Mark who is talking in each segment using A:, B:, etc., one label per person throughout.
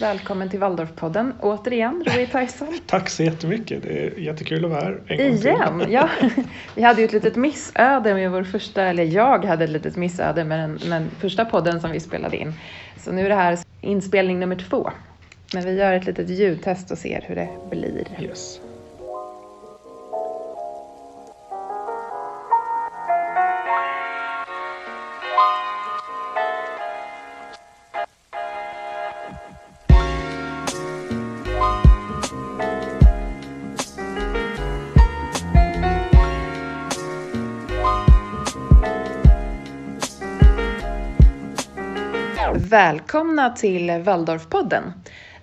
A: Välkommen till Waldorfpodden återigen, Roy Tyson.
B: Tack så jättemycket. Det är jättekul att vara här
A: en gång Igen, till. ja. Vi hade ju ett litet missöde med vår första, eller jag hade ett litet missöde med den, den första podden som vi spelade in. Så nu är det här inspelning nummer två. Men vi gör ett litet ljudtest och ser hur det blir.
B: Yes.
A: Välkomna till Waldorfpodden.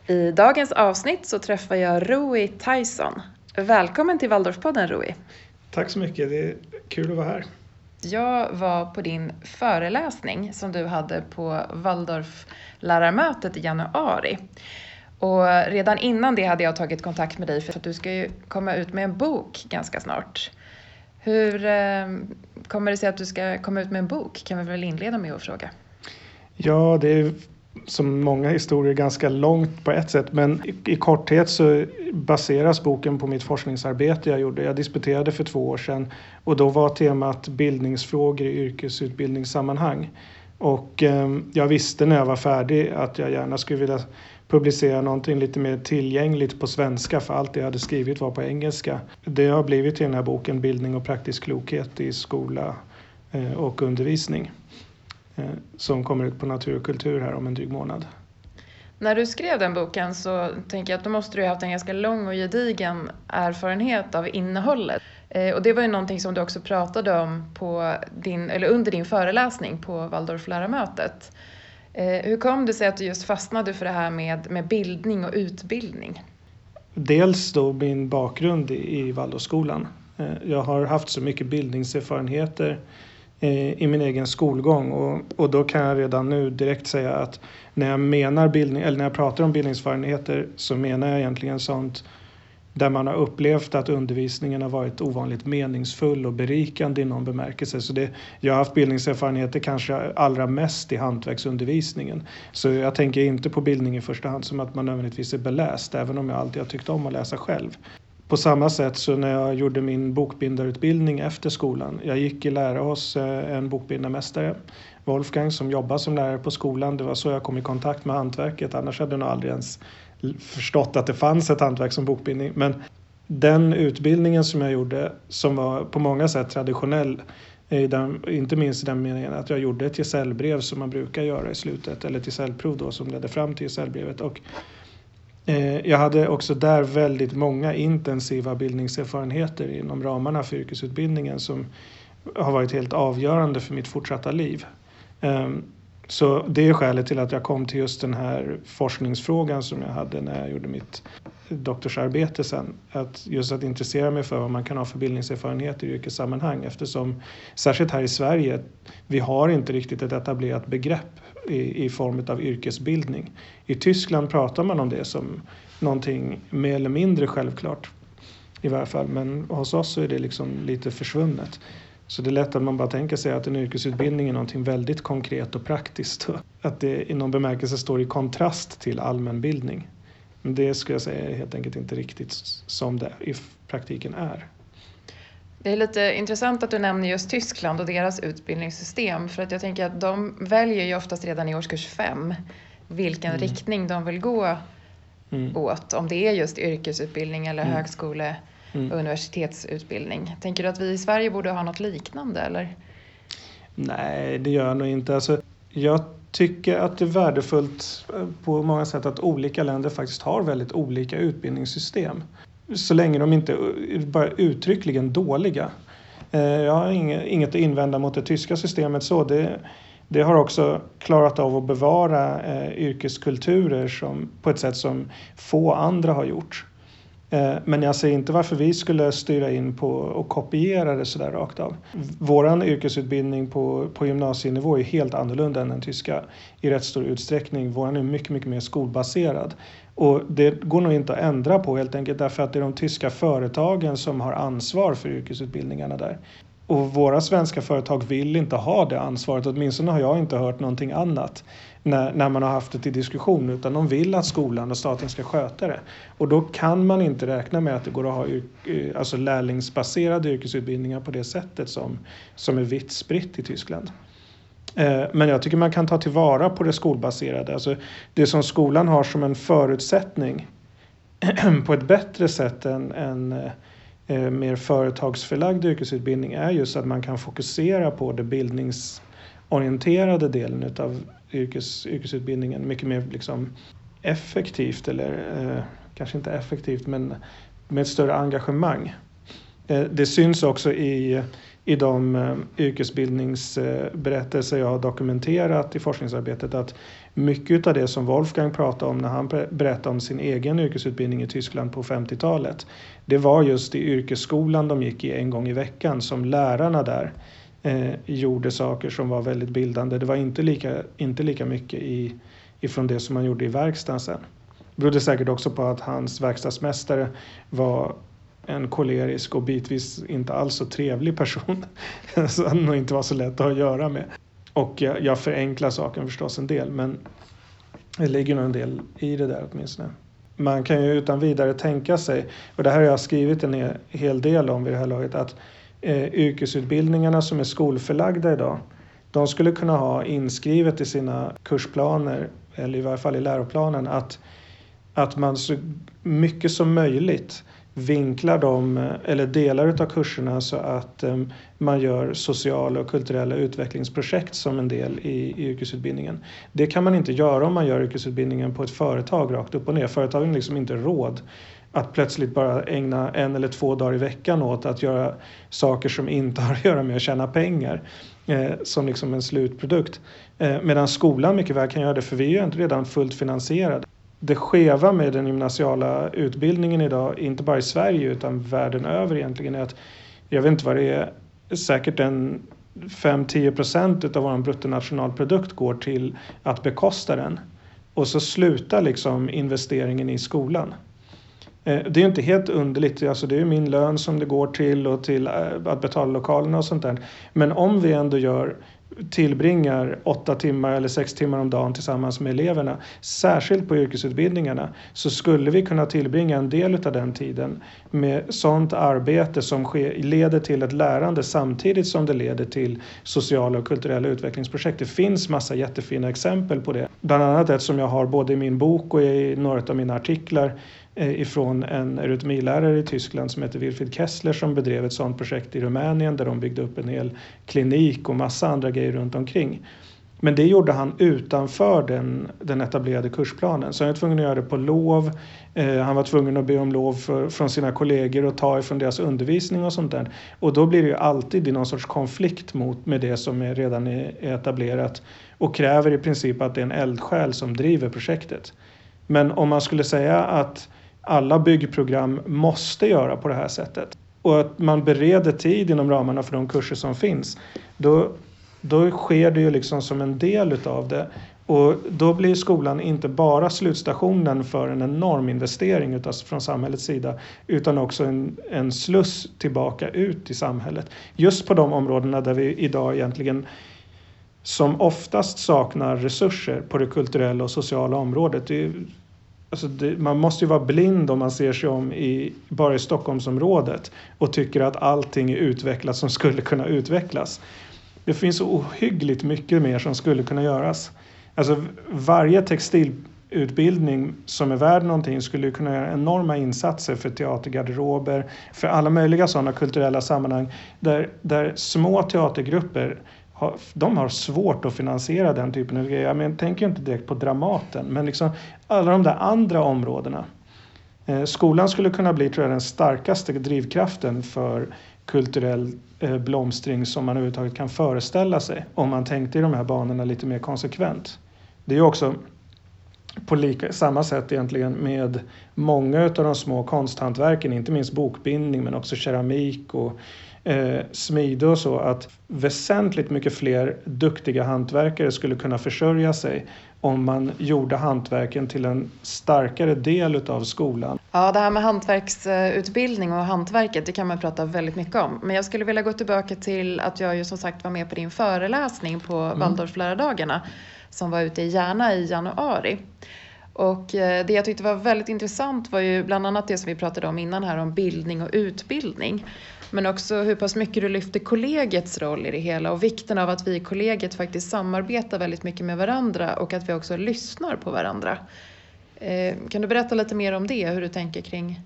A: I dagens avsnitt så träffar jag Rui Tyson. Välkommen till Waldorfpodden Rui.
B: Tack så mycket, det är kul att vara här.
A: Jag var på din föreläsning som du hade på Waldorflärarmötet i januari. Och redan innan det hade jag tagit kontakt med dig för att du ska ju komma ut med en bok ganska snart. Hur eh, kommer det sig att du ska komma ut med en bok? Kan vi väl inleda med att fråga.
B: Ja, det är som många historier ganska långt på ett sätt men i, i, korthet så baseras boken på mitt forskningsarbete jag gjorde. Jag disputerade för två år sedan och då var temat bildningsfrågor i yrkesutbildningssammanhang. Och eh, jag visste när jag var färdig att jag gärna skulle vilja publicera någonting lite mer tillgängligt på svenska för allt det jag hade skrivit var på engelska. Det har blivit till den här boken Bildning och praktisk klokhet i skola eh, och undervisning. Eh, som kommer ut på Natur och kultur här om en dryg månad.
A: När du skrev den boken så tänker jag att då måste du ha haft en ganska lång och gedigen erfarenhet av innehållet. Eh, och det var ju någonting som du också pratade om på din, eller under din föreläsning på Waldorflärarmötet. Eh, hur kom det sig att du just fastnade för det här med, med bildning och utbildning?
B: Dels då min bakgrund i Waldorfskolan. Jag har haft så mycket bildningserfarenheter Eh, i min egen skolgång och, och då kan jag redan nu direkt säga att när jag menar bildning eller när jag pratar om bildningserfarenheter så menar jag egentligen sånt där man har upplevt att undervisningen har varit ovanligt meningsfull och berikande i någon bemärkelse. Så det, jag har haft bildningserfarenheter kanske allra mest i hantverksundervisningen. Så jag tänker inte på bildning i första hand som att man nödvändigtvis är beläst, även om jag alltid har tyckt om att läsa själv. På samma sätt så när jag gjorde min bokbindarutbildning efter skolan. Jag gick i lära hos eh, en bokbindarmästare, Wolfgang, som jobbar som lärare på skolan. Det var så jag kom i kontakt med hantverket. Annars hade jag nog aldrig ens förstått att det fanns ett hantverk som bokbindning. Men den utbildningen som jag gjorde, som var på många sätt traditionell, den, inte minst i den meningen att jag gjorde ett gesällbrev som man brukar göra i slutet, eller ett gesällprov då som ledde fram till gesällbrevet. Och Eh, jag hade också där väldigt många intensiva bildningserfarenheter inom ramarna för yrkesutbildningen som har varit helt avgörande för mitt fortsatta liv. Ehm, så det är skälet till att jag kom till just den här forskningsfrågan som jag hade när jag gjorde mitt doktorsarbete sen. Att just att intressera mig för vad man kan ha för bildningserfarenheter i yrkessammanhang eftersom särskilt här i Sverige, vi har inte riktigt ett etablerat begrepp i, i form av yrkesbildning. I Tyskland pratar man om det som någonting mer eller mindre självklart i varje fall, men hos oss så är det liksom lite försvunnet. Så det är lätt att man bara tänker sig att en yrkesutbildning är någonting väldigt konkret och praktiskt. Att det i någon bemärkelse står i kontrast till allmänbildning. Men det skulle jag säga är helt enkelt inte riktigt som det i praktiken är.
A: Det är lite intressant att du nämner just Tyskland och deras utbildningssystem för att jag tänker att de väljer ju oftast redan i årskurs fem vilken mm. riktning de vill gå mm. åt. Om det är just yrkesutbildning eller mm. högskole mm. och universitetsutbildning. Tänker du att vi i Sverige borde ha något liknande eller?
B: Nej, det gör jag nog inte. Alltså, jag tycker att det är värdefullt eh, på många sätt att olika länder faktiskt har väldigt olika utbildningssystem så länge de inte är bara uttryckligen dåliga. Eh, jag har inget att invända mot det tyska systemet så. Det, det har också klarat av att bevara eh, yrkeskulturer som, på ett sätt som få andra har gjort. Eh, men jag ser inte varför vi skulle styra in på och kopiera det sådär rakt av. Vår yrkesutbildning på, på gymnasienivå är helt annorlunda än den tyska i rätt stor utsträckning. Vår är mycket, mycket mer skolbaserad. Och det går nog inte att ändra på helt enkelt därför att det är de tyska företagen som har ansvar för yrkesutbildningarna där och våra svenska företag vill inte ha det ansvaret, åtminstone har jag inte hört någonting annat när, när man har haft det till diskussion utan de vill att skolan och staten ska sköta det. Och då kan man inte räkna med att det går att ha eh, alltså lärlingsbaserade yrkesutbildningar på det sättet som, som är vitt spritt i Tyskland. Eh, men jag tycker man kan ta tillvara på det skolbaserade. Alltså det som skolan har som en förutsättning på ett bättre sätt än, än eh, eh, mer företagsförlagd yrkesutbildning är just att man kan fokusera på det bildningsorienterade delen av yrkes, yrkesutbildningen mycket mer liksom effektivt eller eh, kanske inte effektivt men med ett större engagemang. Eh, det syns också i, i de eh, yrkesbildningsberättelser jag har dokumenterat i forskningsarbetet att mycket av det som Wolfgang pratade om när han berättade om sin egen yrkesutbildning i Tyskland på 50-talet det var just i yrkesskolan de gick i en gång i veckan som lärarna där eh, gjorde saker som var väldigt bildande. Det var inte lika, inte lika mycket i, ifrån det som man gjorde i verkstaden sen. Det berodde säkert också på att hans verkstadsmästare var en kolerisk och bitvis inte alls så trevlig person. så han nog inte var så lätt att ha att göra med. Och jag, jag förenklar saken förstås en del men det ligger nog en del i det där åtminstone. Man kan ju utan vidare tänka sig, och det här har jag skrivit en hel del om vid det här laget, att eh, yrkesutbildningarna som är skolförlagda idag, de skulle kunna ha inskrivet i sina kursplaner, eller i varje fall i läroplanen, att, att man så mycket som möjligt vinklar dem, eller delar av kurserna så att eh, man gör sociala och kulturella utvecklingsprojekt som en del i, i yrkesutbildningen. Det kan man inte göra om man gör yrkesutbildningen på ett företag rakt upp och ner. Företagen har liksom inte råd att plötsligt bara ägna en eller två dagar i veckan åt att göra saker som inte har att göra med att tjäna pengar eh, som liksom en slutprodukt. Eh, medan skolan mycket väl kan göra det för vi är ju inte redan fullt finansierade. Det skeva med den gymnasiala utbildningen idag, inte bara i Sverige utan världen över egentligen, är att jag vet inte vad det är, säkert en 5-10 procent av vår bruttonationalprodukt går till att bekosta den. Och så slutar liksom investeringen i skolan. Eh, det är inte helt underligt, alltså det är min lön som det går till och till eh, att betala lokalerna och sånt där. Men om vi ändå gör tillbringar åtta timmar eller sex timmar om dagen tillsammans med eleverna, särskilt på yrkesutbildningarna, så skulle vi kunna tillbringa en del av den tiden med sådant arbete som sker, leder till ett lärande samtidigt som det leder till sociala och kulturella utvecklingsprojekt. Det finns massa jättefina exempel på det. Bland annat ett som jag har både i min bok och i några av mina artiklar Eh, ifrån en eurytmilärare i Tyskland som heter Wilfried Kessler som bedrev ett sådant projekt i Rumänien där de byggde upp en hel klinik och massa andra grejer runt omkring. Men det gjorde han utanför den, den etablerade kursplanen. Så han var tvungen att göra det på lov. Eh, han var tvungen att be om lov för, från sina kollegor och ta ifrån deras undervisning och sånt där. Och då blir det ju alltid i någon sorts konflikt mot, med det som är redan är etablerat och kräver i princip att det är en eldsjäl som driver projektet. Men om man skulle säga att alla byggprogram måste göra på det här sättet och att man bereder tid inom ramarna för de kurser som finns, då, då sker det ju liksom som en del utav det. Och då blir skolan inte bara slutstationen för en enorm investering utav, från samhällets sida utan också en, en sluss tillbaka ut i samhället. Just på de områdena där vi idag egentligen som oftast saknar resurser på det kulturella och sociala området. Det Alltså det, man måste ju vara blind om man ser sig om i, bara i Stockholmsområdet och tycker att allting är utvecklat som skulle kunna utvecklas. Det finns så ohyggligt mycket mer som skulle kunna göras. Alltså varje textilutbildning som är värd någonting skulle kunna göra enorma insatser för teatergarderober, för alla möjliga sådana kulturella sammanhang där, där små teatergrupper de har svårt att finansiera den typen av grejer. Jag tänker inte direkt på Dramaten, men liksom alla de där andra områdena. Eh, skolan skulle kunna bli tror jag, den starkaste drivkraften för kulturell eh, blomstring som man överhuvudtaget kan föreställa sig om man tänkte i de här banorna lite mer konsekvent. Det är också på lika, samma sätt egentligen med många av de små konsthantverken, inte minst bokbindning men också keramik och eh, smide och så att väsentligt mycket fler duktiga hantverkare skulle kunna försörja sig om man gjorde hantverken till en starkare del utav skolan.
A: Ja, det här med hantverksutbildning och hantverket, det kan man prata väldigt mycket om. Men jag skulle vilja gå tillbaka till att jag ju som sagt var med på din föreläsning på mm. Waldorflärardagarna som var ute i Järna i januari. Och eh, det jag tyckte var väldigt intressant var ju bland annat det som vi pratade om innan här om bildning och utbildning. Men också hur pass mycket du lyfter kollegiets roll i det hela och vikten av att vi i kollegiet faktiskt samarbetar väldigt mycket med varandra och att vi också lyssnar på varandra. Eh, kan du berätta lite mer om det, hur du tänker kring,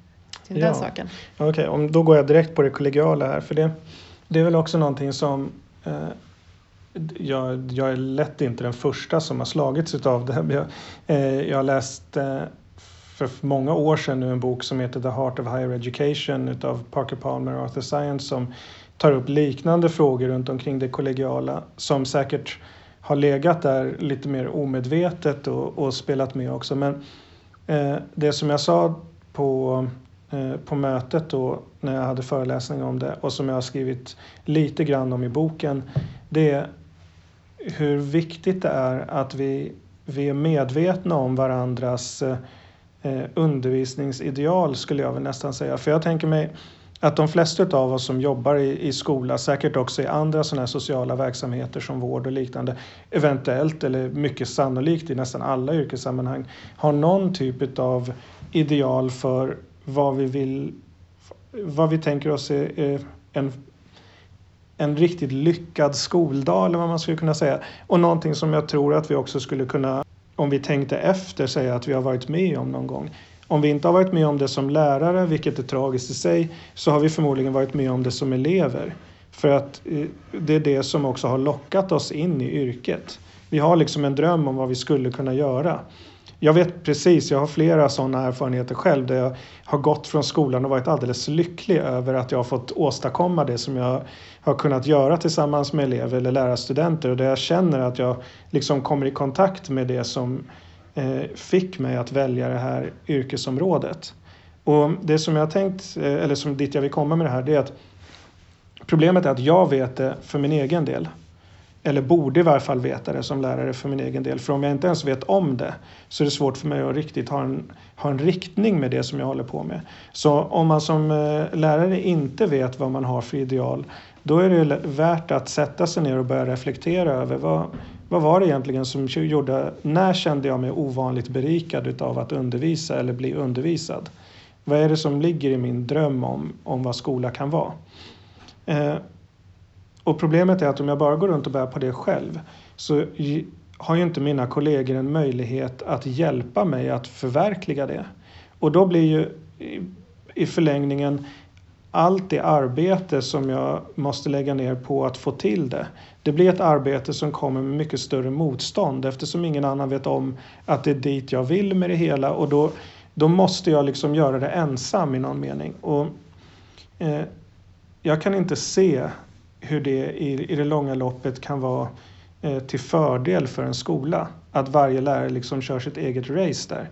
A: kring ja. den saken?
B: Okej, okay, då går jag direkt på det kollegiala här. För det, det är väl också någonting som eh, jag, jag är lätt inte den första som har slagits utav det. Jag, eh, jag läste eh, för många år sedan nu en bok som heter The Heart of Higher Education utav Parker Palmer och Arthur Science som tar upp liknande frågor runt omkring det kollegiala som säkert har legat där lite mer omedvetet och, och spelat med också. Men eh, det som jag sa på, eh, på mötet då när jag hade föreläsning om det och som jag har skrivit lite grann om i boken det är hur viktigt det är att vi, vi är medvetna om varandras eh, undervisningsideal skulle jag väl nästan säga. För jag tänker mig att de flesta av oss som jobbar i, i skola, säkert också i andra sådana här sociala verksamheter som vård och liknande, eventuellt eller mycket sannolikt i nästan alla yrkessammanhang, har någon typ av ideal för vad vi vill, vad vi tänker oss är, är en en riktigt lyckad skoldag eller vad man skulle kunna säga. Och någonting som jag tror att vi också skulle kunna, om vi tänkte efter, säga att vi har varit med om någon gång. Om vi inte har varit med om det som lärare, vilket är tragiskt i sig, så har vi förmodligen varit med om det som elever. För att eh, det är det som också har lockat oss in i yrket. Vi har liksom en dröm om vad vi skulle kunna göra. Jag vet precis, jag har flera sådana erfarenheter själv där jag har gått från skolan och varit alldeles lycklig över att jag har fått åstadkomma det som jag har kunnat göra tillsammans med elever eller lärarstudenter och där jag känner att jag liksom kommer i kontakt med det som eh, fick mig att välja det här yrkesområdet. Och det som jag har tänkt, eh, eller som dit jag vill komma med det här, det är att problemet är att jag vet det för min egen del eller borde i varje fall veta det som lärare för min egen del. För om jag inte ens vet om det så är det svårt för mig att riktigt ha en, ha en riktning med det som jag håller på med. Så om man som eh, lärare inte vet vad man har för ideal då är det värt att sätta sig ner och börja reflektera över vad, vad var det egentligen som gjorde, när kände jag mig ovanligt berikad utav att undervisa eller bli undervisad? Vad är det som ligger i min dröm om, om vad skola kan vara? Eh, och problemet är att om jag bara går runt och bär på det själv så har ju inte mina kollegor en möjlighet att hjälpa mig att förverkliga det. Och då blir ju i förlängningen allt det arbete som jag måste lägga ner på att få till det. Det blir ett arbete som kommer med mycket större motstånd eftersom ingen annan vet om att det är dit jag vill med det hela och då, då måste jag liksom göra det ensam i någon mening. Och, eh, jag kan inte se hur det i, i det långa loppet kan vara eh, till fördel för en skola. Att varje lärare liksom kör sitt eget race där.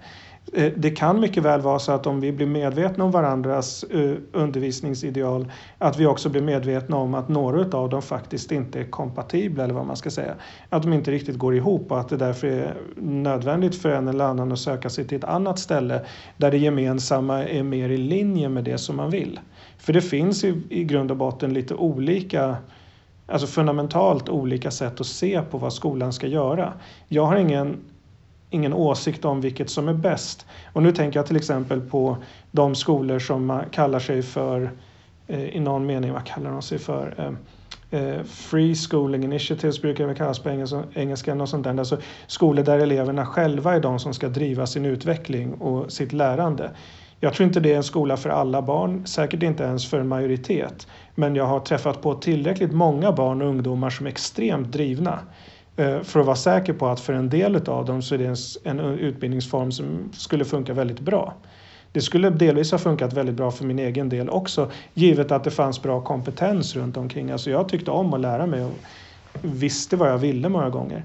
B: Eh, det kan mycket väl vara så att om vi blir medvetna om varandras eh, undervisningsideal att vi också blir medvetna om att några av dem faktiskt inte är kompatibla eller vad man ska säga. Att de inte riktigt går ihop och att det därför är nödvändigt för en eller annan att söka sig till ett annat ställe där det gemensamma är mer i linje med det som man vill. För det finns i, i grund och botten lite olika Alltså fundamentalt olika sätt att se på vad skolan ska göra. Jag har ingen ingen åsikt om vilket som är bäst. Och nu tänker jag till exempel på de skolor som kallar sig för, eh, i någon mening, vad kallar de sig för? Eh, eh free schooling initiatives brukar det kallas på engelska, engelska sånt där. Alltså skolor där eleverna själva är de som ska driva sin utveckling och sitt lärande. Jag tror inte det är en skola för alla barn, säkert inte ens för en majoritet. Men jag har träffat på tillräckligt många barn och ungdomar som är extremt drivna eh, för att vara säker på att för en del av dem så är det en utbildningsform som skulle funka väldigt bra. Det skulle delvis ha funkat väldigt bra för min egen del också givet att det fanns bra kompetens runt omkring. Alltså jag tyckte om att lära mig och visste vad jag ville många gånger.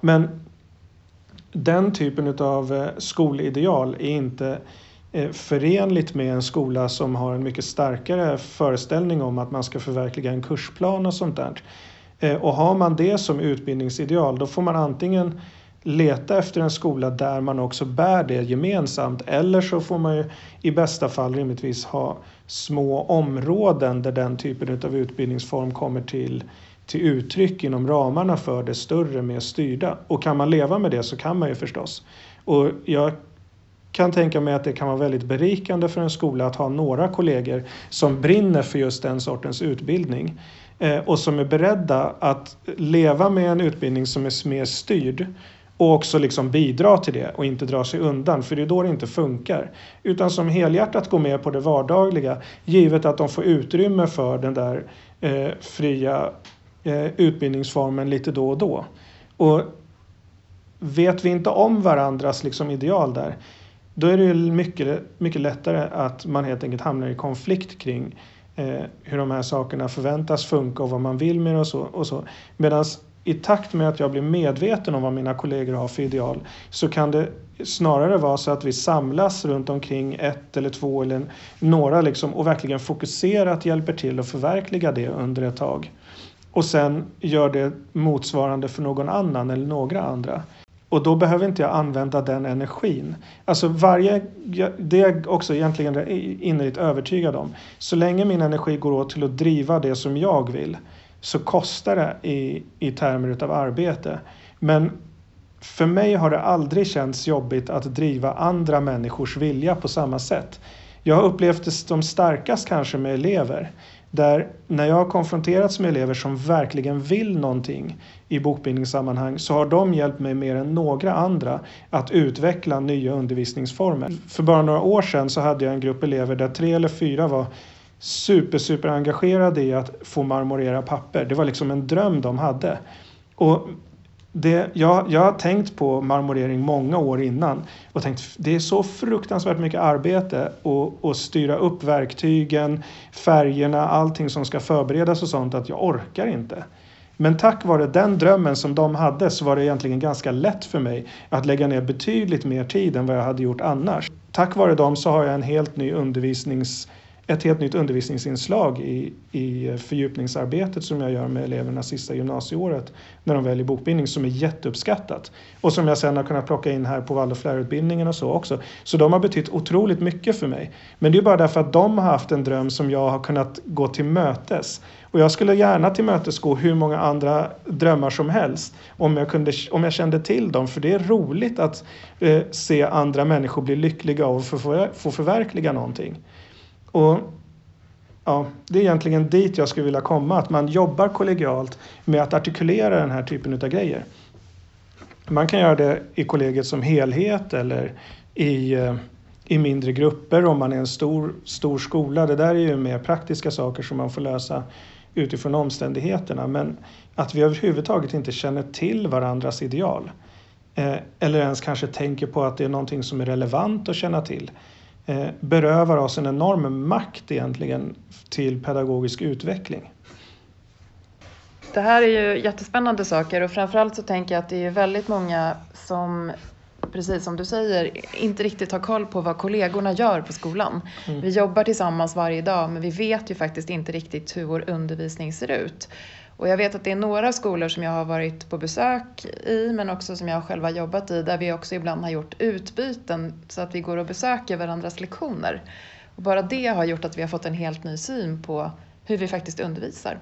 B: Men den typen av eh, skolideal är inte Eh, förenligt med en skola som har en mycket starkare föreställning om att man ska förverkliga en kursplan och sånt där. Eh, och har man det som utbildningsideal då får man antingen leta efter en skola där man också bär det gemensamt. Eller så får man ju i bästa fall rimligtvis ha små områden där den typen av utbildningsform kommer till, till uttryck inom ramarna för det större, mer styrda. Och kan man leva med det så kan man ju förstås. Och jag kan tänka mig att det kan vara väldigt berikande för en skola att ha några kollegor som brinner för just den sortens utbildning eh, och som är beredda att leva med en utbildning som är mer styrd och också liksom bidra till det och inte dra sig undan för det är då det inte funkar. Utan som helhjärtat gå med på det vardagliga givet att de får utrymme för den där eh, fria eh, utbildningsformen lite då och då. Och vet vi inte om varandras liksom ideal där då är det mycket, mycket lättare att man helt enkelt hamnar i konflikt kring eh, hur de här sakerna förväntas funka och vad man vill med det och så. Och så. Medan i takt med att jag blir medveten om vad mina kollegor har för ideal så kan det snarare vara så att vi samlas runt omkring ett eller två eller några liksom och verkligen fokuserat hjälper till att förverkliga det under ett tag. Och sen gör det motsvarande för någon annan eller några andra. Och då behöver inte jag använda den energin. Alltså varje, det är jag också egentligen innerligt övertygad om. Så länge min energi går åt till att driva det som jag vill så kostar det i, i termer av arbete. Men för mig har det aldrig känts jobbigt att driva andra människors vilja på samma sätt. Jag har upplevt det som starkast kanske med elever. Där när jag har konfronterats med elever som verkligen vill någonting i bokbindningssammanhang så har de hjälpt mig mer än några andra att utveckla nya undervisningsformer. För bara några år sedan så hade jag en grupp elever där tre eller fyra var super, super engagerade i att få marmorera papper. Det var liksom en dröm de hade. Och det, jag, jag har tänkt på marmorering många år innan och tänkt det är så fruktansvärt mycket arbete att styra upp verktygen, färgerna, allting som ska förberedas och sånt att jag orkar inte. Men tack vare den drömmen som de hade så var det egentligen ganska lätt för mig att lägga ner betydligt mer tid än vad jag hade gjort annars. Tack vare dem så har jag en helt ny undervisnings ett helt nytt undervisningsinslag i, i fördjupningsarbetet som jag gör med eleverna sista gymnasieåret när de väljer bokbindning som är jätteuppskattat och som jag sen har kunnat plocka in här på Waldorflärarutbildningen och så också. Så de har betytt otroligt mycket för mig. Men det är bara därför att de har haft en dröm som jag har kunnat gå till mötes. Och jag skulle gärna tillmötesgå hur många andra drömmar som helst om jag, kunde, om jag kände till dem. För det är roligt att eh, se andra människor bli lyckliga och få, få förverkliga någonting. Och ja, Det är egentligen dit jag skulle vilja komma, att man jobbar kollegialt med att artikulera den här typen av grejer. Man kan göra det i kollegiet som helhet eller i, eh, i mindre grupper om man är en stor, stor skola. Det där är ju mer praktiska saker som man får lösa utifrån omständigheterna. Men att vi överhuvudtaget inte känner till varandras ideal eh, eller ens kanske tänker på att det är någonting som är relevant att känna till berövar oss en enorm makt egentligen till pedagogisk utveckling.
A: Det här är ju jättespännande saker och framförallt så tänker jag att det är väldigt många som precis som du säger, inte riktigt har koll på vad kollegorna gör på skolan. Mm. Vi jobbar tillsammans varje dag men vi vet ju faktiskt inte riktigt hur vår undervisning ser ut. Och jag vet att det är några skolor som jag har varit på besök i men också som jag själv har jobbat i där vi också ibland har gjort utbyten så att vi går och besöker varandras lektioner. Och bara det har gjort att vi har fått en helt ny syn på hur vi faktiskt undervisar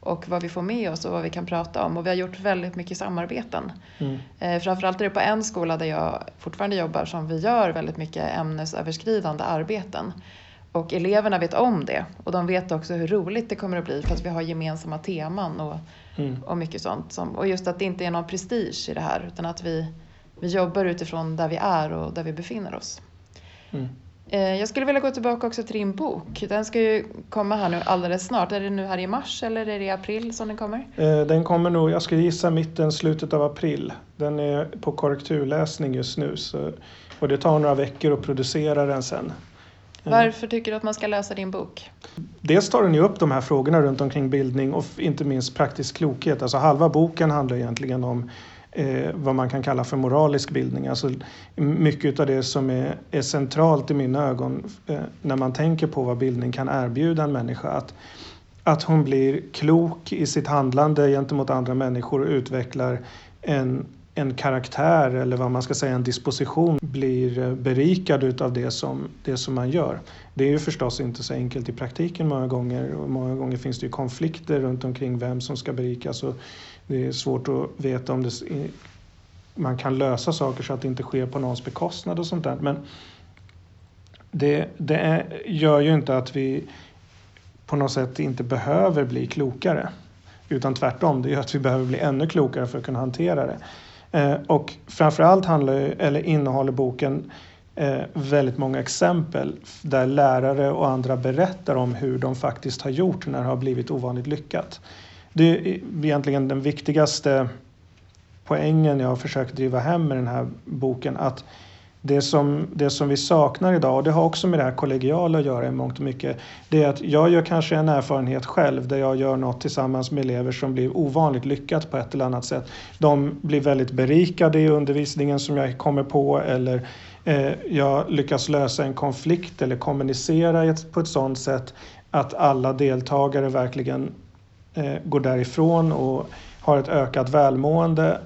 A: och vad vi får med oss och vad vi kan prata om. Och vi har gjort väldigt mycket samarbeten. Mm. Eh, framförallt är det på en skola där jag fortfarande jobbar som vi gör väldigt mycket ämnesöverskridande arbeten. Och eleverna vet om det och de vet också hur roligt det kommer att bli för att vi har gemensamma teman och, mm. och mycket sånt. Som, och just att det inte är någon prestige i det här utan att vi, vi jobbar utifrån där vi är och där vi befinner oss. Mm. Eh, jag skulle vilja gå tillbaka också till din bok. Den ska ju komma här nu alldeles snart. Är det nu här i mars eller är det i april som den kommer?
B: Eh, den kommer nog, jag skulle gissa mitten, slutet av april. Den är på korrekturläsning just nu så, och det tar några veckor att producera den sen.
A: Varför tycker du att man ska läsa din bok?
B: Dels tar den ju upp de här frågorna runt omkring bildning och inte minst praktisk klokhet. Alltså halva boken handlar egentligen om eh, vad man kan kalla för moralisk bildning. Alltså mycket av det som är, är centralt i mina ögon eh, när man tänker på vad bildning kan erbjuda en människa. Att, att hon blir klok i sitt handlande gentemot andra människor och utvecklar en, en karaktär eller vad man ska säga en disposition blir eh, berikad utav det som, det som man gör. Det är ju förstås inte så enkelt i praktiken många gånger och många gånger finns det ju konflikter runt omkring vem som ska berikas och det är svårt att veta om det, man kan lösa saker så att det inte sker på någons bekostnad och sånt där. Men det, det är, gör ju inte att vi på något sätt inte behöver bli klokare. Utan tvärtom, det gör att vi behöver bli ännu klokare för att kunna hantera det. Eh, och framförallt handlar, eller innehåller boken eh, väldigt många exempel där lärare och andra berättar om hur de faktiskt har gjort när det har blivit ovanligt lyckat. Det är egentligen den viktigaste poängen jag har försökt driva hem med den här boken. Att det som, det som vi saknar idag, och det har också med det här kollegiala att göra i mångt och mycket, det är att jag gör kanske en erfarenhet själv där jag gör något tillsammans med elever som blir ovanligt lyckat på ett eller annat sätt. De blir väldigt berikade i undervisningen som jag kommer på eller eh, jag lyckas lösa en konflikt eller kommunicera på ett sådant sätt att alla deltagare verkligen eh, går därifrån och har ett ökat välmående.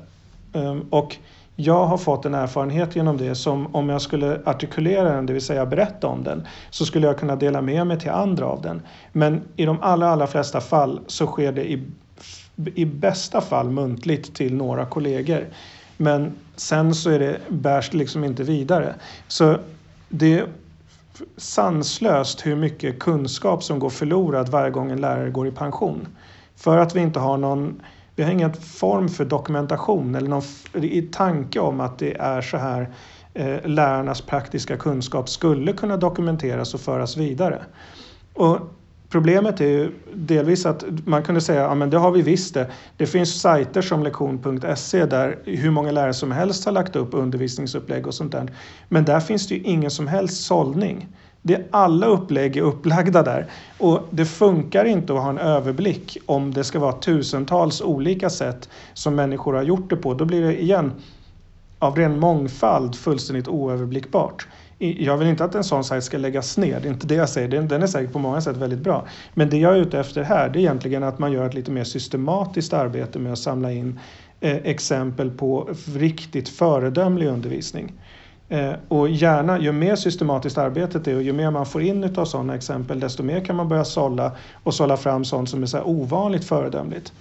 B: Eh, och jag har fått en erfarenhet genom det som om jag skulle artikulera den, det vill säga berätta om den, så skulle jag kunna dela med mig till andra av den. Men i de allra, allra flesta fall så sker det i, i bästa fall muntligt till några kollegor. Men sen så är det, bärs det liksom inte vidare. Så det är sanslöst hur mycket kunskap som går förlorad varje gång en lärare går i pension. För att vi inte har någon vi har ingen form för dokumentation eller någon i tanke om att det är så här eh, lärarnas praktiska kunskap skulle kunna dokumenteras och föras vidare. Och Problemet är ju delvis att man kunde säga ja men det har vi visst det. Det finns sajter som lektion.se där hur många lärare som helst har lagt upp undervisningsupplägg och sånt där. Men där finns det ju ingen som helst sållning. Det, alla upplägg är upplagda där och det funkar inte att ha en överblick om det ska vara tusentals olika sätt som människor har gjort det på. Då blir det igen av ren mångfald fullständigt oöverblickbart. Jag vill inte att en sån sajt ska läggas ner, det är inte det jag säger. Den är säkert på många sätt väldigt bra. Men det jag är ute efter här det är egentligen att man gör ett lite mer systematiskt arbete med att samla in eh, exempel på riktigt föredömlig undervisning. Eh, och gärna, ju mer systematiskt arbetet är och ju mer man får in av sådana exempel desto mer kan man börja sålla och sålla fram sånt som är så ovanligt föredömligt.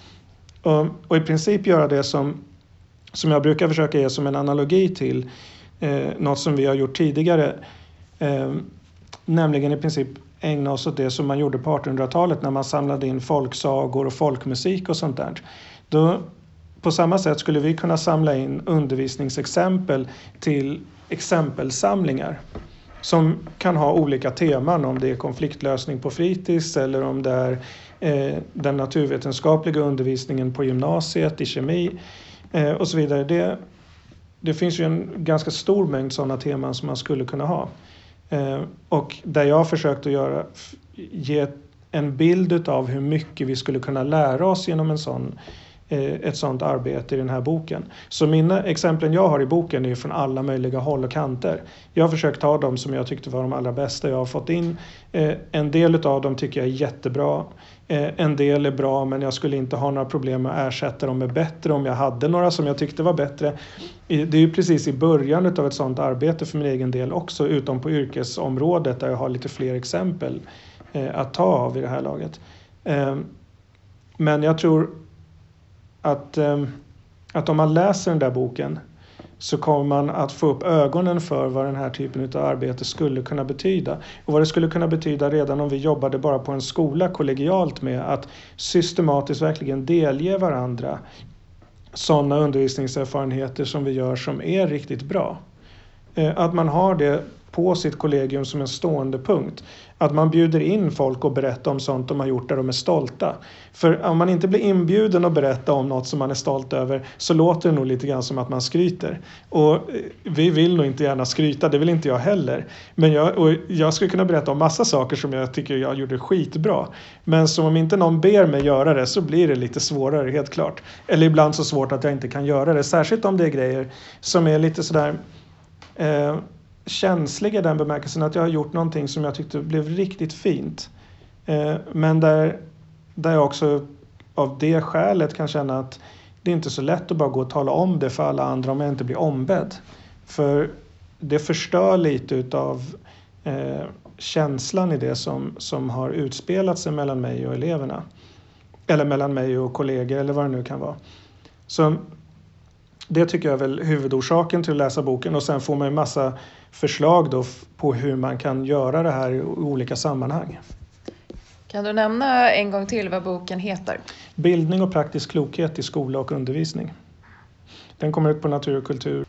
B: Och, och, i princip göra det som, som jag brukar försöka ge som en analogi till eh, något som vi har gjort tidigare. Eh, nämligen i princip ägna oss åt det som man gjorde på 1800-talet när man samlade in folksagor och folkmusik och sånt där. Då, på samma sätt skulle vi kunna samla in undervisningsexempel till exempelsamlingar som kan ha olika teman om det är konfliktlösning på fritids eller om det är eh, den naturvetenskapliga undervisningen på gymnasiet i kemi eh, och så vidare. Det, det finns ju en ganska stor mängd sådana teman som man skulle kunna ha. Eh, och där jag har försökt att göra, ge en bild av hur mycket vi skulle kunna lära oss genom en sån Eh, Eh, ett sådant arbete i den här boken. Så mina exemplen jag har i boken är från alla möjliga håll och kanter. Jag har försökt ta dem som jag tyckte var de allra bästa jag har fått in. Eh, en del av dem tycker jag är jättebra. Eh, en del är bra men jag skulle inte ha några problem med att ersätta dem med bättre om jag hade några som jag tyckte var bättre. Det är ju precis i början av ett sådant arbete för min egen del också utom på yrkesområdet där jag har lite fler exempel att ta av i det här laget. Men jag tror att, ehm, att om man läser den där boken så kommer man att få upp ögonen för vad den här typen av arbete skulle kunna betyda. Och vad det skulle kunna betyda redan om vi jobbade bara på en skola kollegialt med att systematiskt verkligen delge varandra sådana undervisningserfarenheter som vi gör som är riktigt bra. Eh, att man har det på sitt kollegium som en stående punkt. Att man bjuder in folk och berättar om sånt de har gjort där de är stolta. För om man inte blir inbjuden att berätta om något som man är stolt över så låter det nog lite grann som att man skryter. Och eh, vi vill nog inte gärna skryta, det vill inte jag heller. Men jag, och jag skulle kunna berätta om massa saker som jag tycker jag gjorde skitbra. Men som om inte någon ber mig göra det så blir det lite svårare, helt klart. Eller ibland så svårt att jag inte kan göra det. Särskilt om det är grejer som är lite sådär eh, känslig i den bemärkelsen att jag har gjort någonting som jag tyckte blev riktigt fint. Eh, men där, där jag också av det skälet kan känna att det är inte så lätt att bara gå och tala om det för alla andra om jag inte blir ombedd. För det förstör lite utav eh, känslan i det som, som har utspelat sig mellan mig och eleverna. Eller mellan mig och kollegor eller vad det nu kan vara. Så det tycker jag är väl huvudorsaken till att läsa boken och sen får man ju massa förslag då på hur man kan göra det här i olika sammanhang.
A: Kan du nämna en gång till vad boken heter?
B: Bildning och praktisk klokhet i skola och undervisning. Den kommer ut på Natur och kultur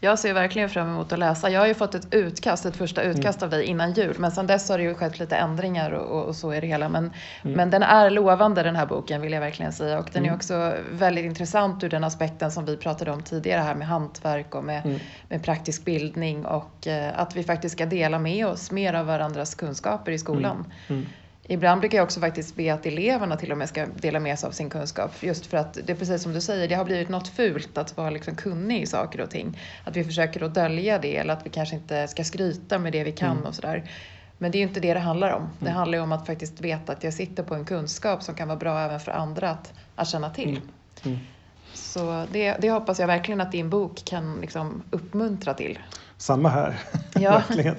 A: jag ser verkligen fram emot att läsa. Jag har ju fått ett utkast, ett första mm. utkast mm. av dig innan jul. Men sen dess har det ju skett lite ändringar och, och så är det hela. Men, mm. men den är lovande den här boken vill jag verkligen säga. Och den mm. är också väldigt intressant ur den aspekten som vi pratade om tidigare här med hantverk och med, mm. med praktisk bildning. Och eh, att vi faktiskt ska dela med oss mer av varandras kunskaper i skolan. Mm. Ibland brukar jag också faktiskt be att eleverna till och med ska dela med sig av sin kunskap. Just för att det är precis som du säger, det har blivit något fult att vara liksom kunnig i saker och ting. Att vi försöker att dölja det eller att vi kanske inte ska skryta med det vi kan mm. och sådär. Men det är ju inte det det handlar om. Det mm. handlar ju om att faktiskt veta att jag sitter på en kunskap som kan vara bra även för andra att, att känna till. Mm. mm. Så det, det, hoppas jag verkligen att din bok kan liksom uppmuntra till.
B: Samma här. Ja.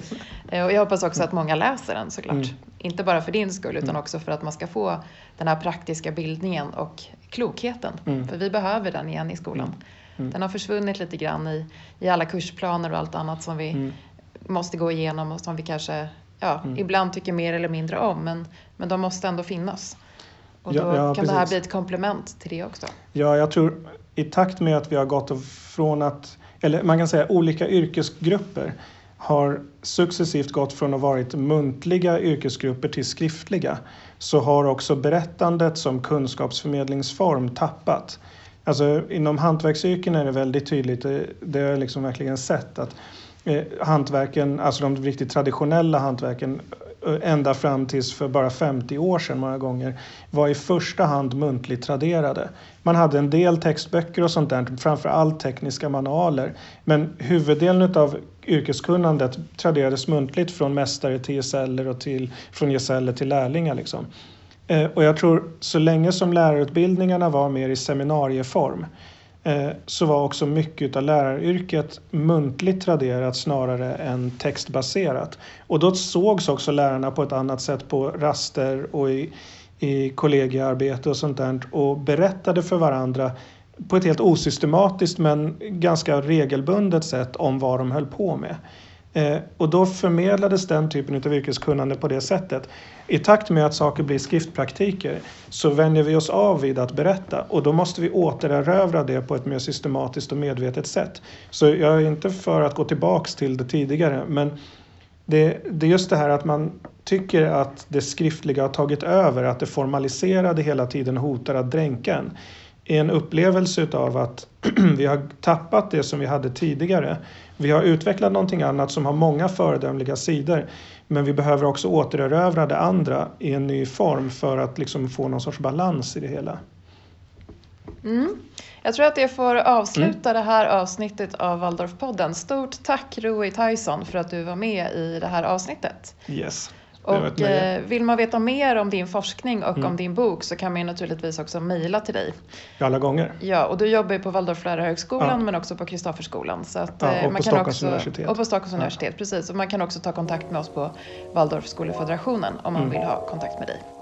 A: Eh, och jag hoppas också att många läser den såklart. Mm. Inte bara för din skull utan mm. också för att man ska få den här praktiska bildningen och klokheten. Mm. För vi behöver den igen i skolan. Mm. Mm. Den har försvunnit lite grann i, i alla kursplaner och allt annat som vi mm. måste gå igenom och som vi kanske ja, ibland tycker mer eller mindre om. Men, men de måste ändå finnas. Och då ja, ja, kan precis. det här bli ett komplement till det också.
B: Ja, jag tror i takt med att vi har gått från att, eller man kan säga olika yrkesgrupper har successivt gått från att varit muntliga yrkesgrupper till skriftliga så har också berättandet som kunskapsförmedlingsform tappat. Alltså, inom hantverksyrken är det väldigt tydligt, eh, det har jag liksom verkligen sett att eh, hantverken, alltså de riktigt traditionella hantverken Eh, ända fram tills för bara 50 år sedan många gånger var i första hand muntligt traderade. Man hade en del textböcker och sånt där, framför allt tekniska manualer. Men huvuddelen av yrkeskunnandet traderades muntligt från mästare till gesäller och till, från gesäller till lärlingar. Liksom. Eh, och jag tror så länge som lärarutbildningarna var mer i seminarieform Eh, så var också mycket av läraryrket muntligt traderat snarare än textbaserat. Och då sågs också lärarna på ett annat sätt på raster och i, i kollegiearbete och sånt där och berättade för varandra på ett helt osystematiskt men ganska regelbundet sätt om vad de höll på med. Eh, och då förmedlades den typen av yrkeskunnande på det sättet. I takt med att saker blir skriftpraktiker så vänjer vi oss av vid att berätta och då måste vi återerövra det på ett mer systematiskt och medvetet sätt. Så jag är inte för att gå tillbaks till det tidigare men det, det är just det här att man tycker att det skriftliga har tagit över, att det formaliserade hela tiden hotar att dränka en. En upplevelse av att vi har tappat det som vi hade tidigare. Vi har utvecklat någonting annat som har många föredömliga sidor. Men vi behöver också återerövra det andra i en ny form för att liksom få någon sorts balans i det hela.
A: Mm. Jag tror att det får avsluta mm. det här avsnittet av Waldorfpodden. Stort tack Rui Tyson för att du var med i det här avsnittet.
B: Yes.
A: Och eh, vill man veta mer om din forskning och mm. om din bok så kan man naturligtvis också mejla till dig.
B: Alla gånger.
A: Ja, och du jobbar ju på Waldorflärarhögskolan ja. men också på Kristofferskolan.
B: Så att, ja, och eh, man på kan Stockholms också, universitet.
A: Och på Stockholms universitet, precis. Och man kan också ta kontakt med oss på Waldorfskolefederationen om man mm. vill ha kontakt med dig.